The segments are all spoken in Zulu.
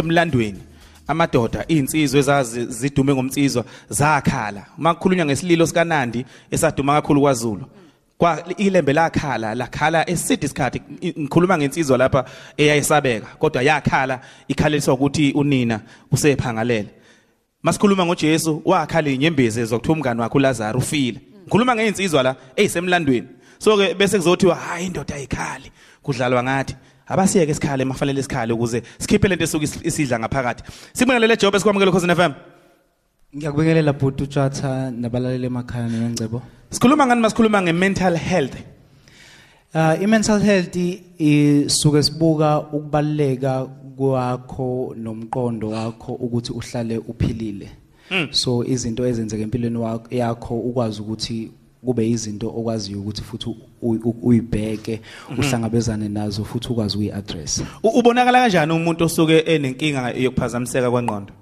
emlandweni amadoda insizwe ezazi zidume ngomtsizwa zakhala. Makukhulunywa ngesililo sikaNandi esaduma kakhulu kwaZulu kwa ilembe lakhala lakhala eside isikhathi ngikhuluma ngensizwa lapha eyayisabeka kodwa yakhala ikhaleliswa ukuthi unina usephangalele. Masikhuluma ngoJesu wakhala inyembezi zokuthi umngane wakhe uLazarus ufile. Ngikhuluma ngeinsizwa la eyisemlandweni. So ke bese kuzothiwa hayi indoda ayikhali. Kudlalwa ngathi abasiyeke isikhale mafanele isikhale ukuze sikhiphe lento esuka isidla ngaphakathi sibingelele Job esikwamukele Khosi FM Ngiyakubingelela bhuti uJatha nabalaleli emakhaya nengcebo Sikhuluma ngani masikhuluma ngemental health Uh i-mental health isuke sibuka ukubaleka kwakho nomqondo wakho ukuthi uhlale uphilile. Hmm. So izinto ezenzeka empilweni yakho ukwazi ukuthi kube izinto okwaziyo ukuthi futhi uyibheke Mhm. uhlangabezane nazo futhi ukwazi ukuyi-address. ubonakala kanjani umuntu osuke enenkinga yokuphazamiseka kwengqondo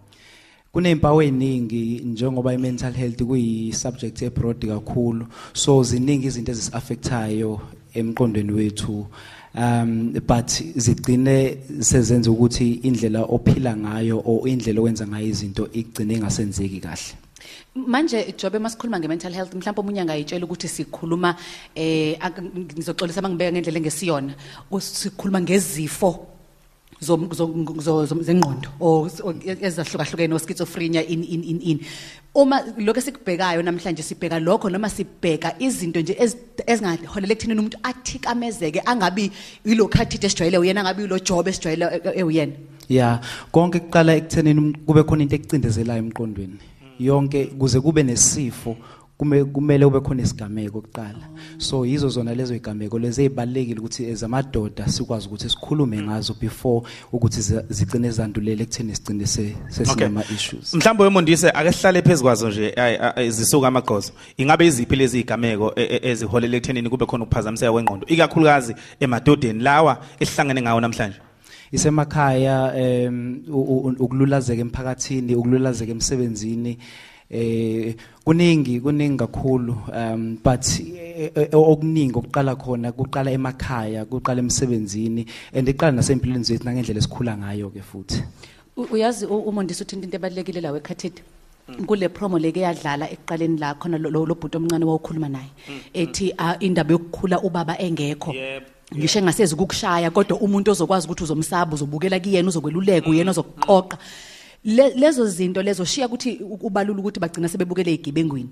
kunezimpawu eziningi njengoba i-mental health kuyi-subject ebroad kakhulu so ziningi izinto ezisi-affectayo emqondweni wethu um but zigcine sezenza ukuthi indlela ophila ngayo or indlela owenza ngayo izinto igcine ingasenzeki kahle manje jobe masikhuluma nge-mental health mhlawumbe omunye angayitshela ukuthi sikhuluma eh ngizoxolisa mangibeka ngendlela engesiyona sikhuluma ngezifo zengqondo ezahlukahlukene o schizophrenia in in in in. Uma lokho esikubhekayo namhlanje sibheka lokho noma sibheka izinto nje ezi- ezingaholela ekuthenini umuntu athikamezeke angabi yilo khathide esijwayele uyena angabi yilo job esijwayele e- ewuyena ya konke kuqala ekuthenini kube khona into ekucindezelayo emqondweni. Yonke kuze kube nesifo kume kumele kube khona isigameko kuqala. So yizo zona lezo igameko lezi ezibalekile ukuthi ezamadoda sikwazi ukuthi sikhulume ngazo before ukuthi zi- zigcine zandulele ekutheni sigcine se- sesinama issues. Mhlawumbe wemondise ake sihlale phezukwazo nje ay- ay- zisuka amagqozo ingabe iziphi lezi igameko e- e- eziholela ekuthenini kube khona ukuphazamiseka kwengqondo? Ikakhulukazi emadodeni lawa esihlangene ngawo namhlanje. Isemakhaya em u- u- ukululazeka emphakathini ukululazeka emsebenzini eh kuningi kuningi kakhulu um but eh, eh, okuningi okuqala khona kuqala emakhaya kuqala emsebenzini and iqala nasempilweni zethu nangendlela esikhula ngayo ke futhi. U- uyazi u- umondisi uthi into ebalekile la wekhathide kule promo leke yadlala ekuqaleni la khona lo lo- lo bhuti omncane wawukhuluma naye ethi ah, indaba yokukhula ubaba engekho. Ngisho engasezi ukukushaya kodwa umuntu ozokwazi ukuthi uzomsaba uzobukela kuyena uzokweluleka uyena ozokuqoqa. Le- lezo zinto lezo shiya ukuthi u- ubalula ukuthi bagcina sebebukele igibengwini.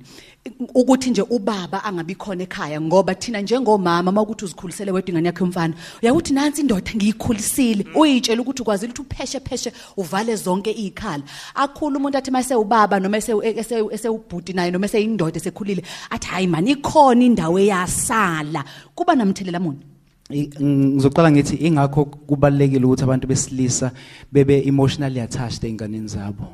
Ukuthi nje ubaba angabi khona ekhaya ngoba thina njengomama makuthi uzikhulisele wedwa ingane yakhe yomfana uyakuthi nansi indoda ngiyikhulisile. Uyitshela ukuthi ukwazile ukuthi upheshe pheshe uvale zonke izikhala akhulu umuntu athi mase ubaba noma ese ese- esewubhuti naye noma eseyindoda esekhulile athi hayi man ikhona indawo eyasala. Kuba namthelela muni? I- ngizoqala ngithi ingakho kubalekile ukuthi abantu besilisa bebe emotionally attached einganeni zabo.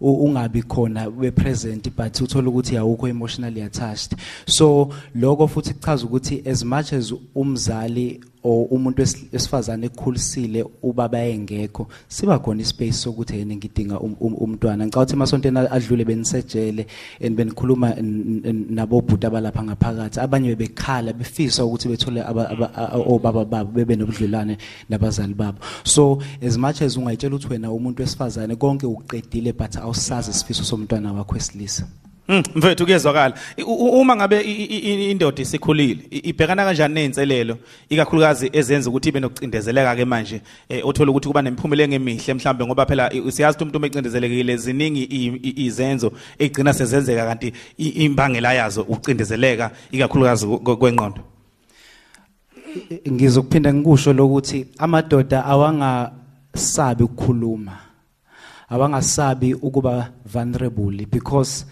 U- ungabi khona be present but uthola ukuthi awukho emotionally attached. So lokho futhi kuchaza ukuthi as much as umzali or umuntu wesi- wesifazane ekukhulisile ubaba engekho siba khona ispace sokuthi yena ngidinga um- um- umntwana. Ngicabanga ukuthi emasontweni adlule benisejele and benikhuluma n- n- nabobhuti abalapha ngaphakathi. Abanye bebekhala befisa ukuthi bethole aba- aba- a- obaba babo bebe nobudlelwane nabazali babo. So as much as ungayitshela ukuthi wena umuntu wesifazane konke ukuqedile but awusazi isifiso somntwana wakho wesilisa. Mm, mfethu kuyezwakala. Uma ngabe indoda isikhulile ibhekana kanjani nezinselelo ikakhulukazi ezenza ukuthi ibe nokucindezeleka ke manje eh, othola ukuthi kuba nemiphumela engemihle mhlambe ngoba phela siyazi ukuthi umuntu uma ecindezelekile ziningi izenzo egcina sezenzeka kanti imbangela yazo ucindezeleka ikakhulukazi kwe- kwengqondo. Ngizokuphinda ngikusho lokuthi amadoda awangasabi ukukhuluma awangasabi ukuba vulnerable because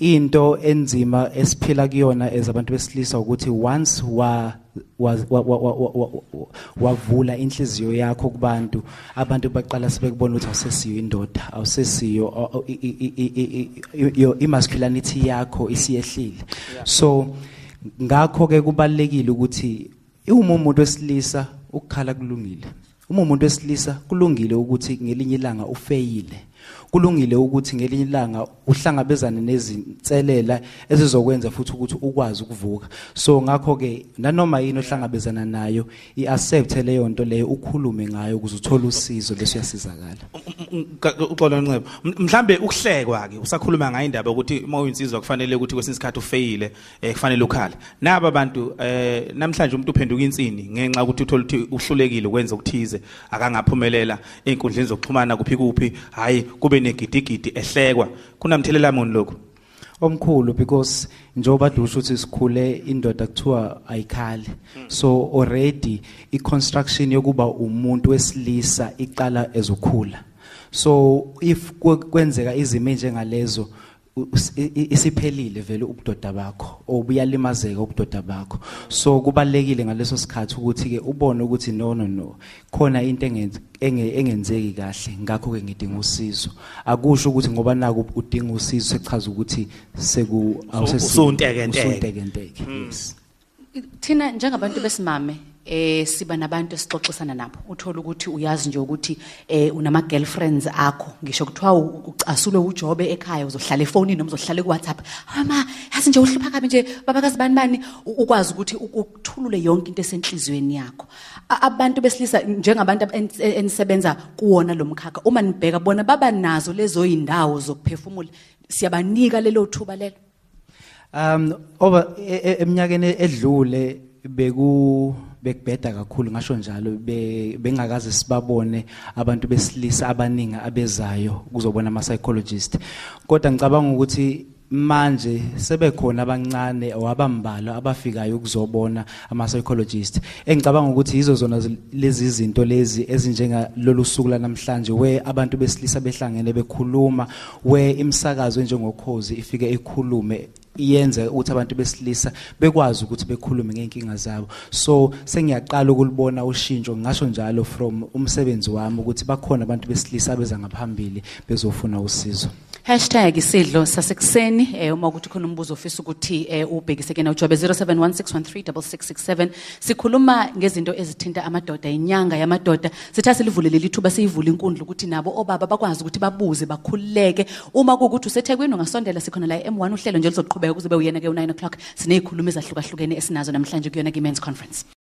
into enzima esiphila kuyona as abantu besilisa ukuthi once wa wa- wa- wa- wa- wa- wa- wavula inhliziyo yakho kubantu abantu baqala sebekubona ukuthi awusesiyo indoda awusesiyo i- imasculinity yakho isiyehlile. So ngakho ke kubalekile ukuthi uma umuntu wesilisa ukukhala kulungile uma umuntu wesilisa kulungile ukuthi ngelinye ilanga ufeyile kulungile ukuthi ngelinye ilanga uhlangabezane nezinselela ezizokwenza futhi ukuthi ukwazi ukuvuka. So ngakho ke nanoma yini ohlangabezana nayo iaccept leyo nto leyo ukhulume ngayo ukuze uthole usizo bese uyasizakala uxolo ncebo mhlambe ukuhlekwa ke usakhuluma ngayo indaba ukuthi uma uyinsizwa kufanele ukuthi kwesinye isikhathi ufeyile eh kufanele ukhala naba abantu eh namhlanje umuntu uphenduka insini ngenxa ukuthi uthola ukuthi uhlulekile ukwenza ukuthize akangaphumelela einkundleni zokuxhumana kuphi kuphi hayi kube negidigidi ehlekwa. Kunamthelela moni lokho omkhulu because njengoba dusho ukuthi sikhule indoda kuthiwa ayikhali. So already iconstruction yokuba umuntu wesilisa iqala ezokhula. So if kwe- kwenzeka izimo njengalezo u- us- i- i- isiphelile vele ubudoda bakho obuyalimazeka ubudoda bakho. So kubalekile ngaleso sikhathi ukuthi ke ubone ukuthi no no no khona into engenz- enge- engenzeki kahle ngakho ke ngidinga usizo. Akusho ukuthi ngoba naku udinga usizo sechaza ukuthi seku usuntekenteke. usuntekenteke. Yes. Thina njengabantu besimame eh siba nabantu esixoxisana nabo. Uthola ukuthi uyazi nje ukuthi eh unama girlfriends akho. Ngisho kuthiwa ucasulwe ujobe ekhaya uzohlala efonini noma uzohlala ku WhatsApp mama yazi nje uhlupha kabi nje babakazi bani? Bani ukwazi ukuthi ukuthulule yonke into esenhlizweni yakho. Abantu besilisa njengabantu ab- en- enisebenza kuwona lo mkhakha uma nibheka bona baba nazo lezo indawo zokuphefumula siyabanika lelo thuba lelo? Um over e- eminyakeni edlule beku bekubheda kakhulu ngasho njalo be- bengakaze sibabone abantu besilisa abaningi abezayo kuzobona ama psychologist kodwa ngicabanga ukuthi manje sebekhona abancane owabambala abafikayo ukuzobona ama psychologist engicabanga ukuthi yizo zona zi- lezi zinto lezi ezinjenga lolu suku lanamhlanje we abantu besilisa behlangene bekhuluma we imsakazo njengokhozi ifike ikhulume iyenze ukuthi abantu besilisa bekwazi ukuthi bekhulume ngeenkinga zabo. So sengiyaqala ukulibona ushintsho ngasho njalo from umsebenzi wami ukuthi bakhona abantu besilisa beza ngaphambili bezofuna usizo. Hashtag isidlo sasekuseni. Eh uma ukuthi khona umbuzo ofisa ukuthi eh ubhekise kena ujobe 0716136667 sikhuluma ngezinto ezithinta amadoda inyanga yamadoda. Sithathe livule leli thuba siyivule inkundla ukuthi nabo obaba bakwazi ukuthi babuze bakhululeke. Uma kuukuthi usethekwini ungasondela sikhona la M1 uhlelo nje lizoqhubeka kuze be uyena ke u9 o'clock. Sinezikhulumi ezahlukahlukene esinazo namhlanje kuyona ke men's conference.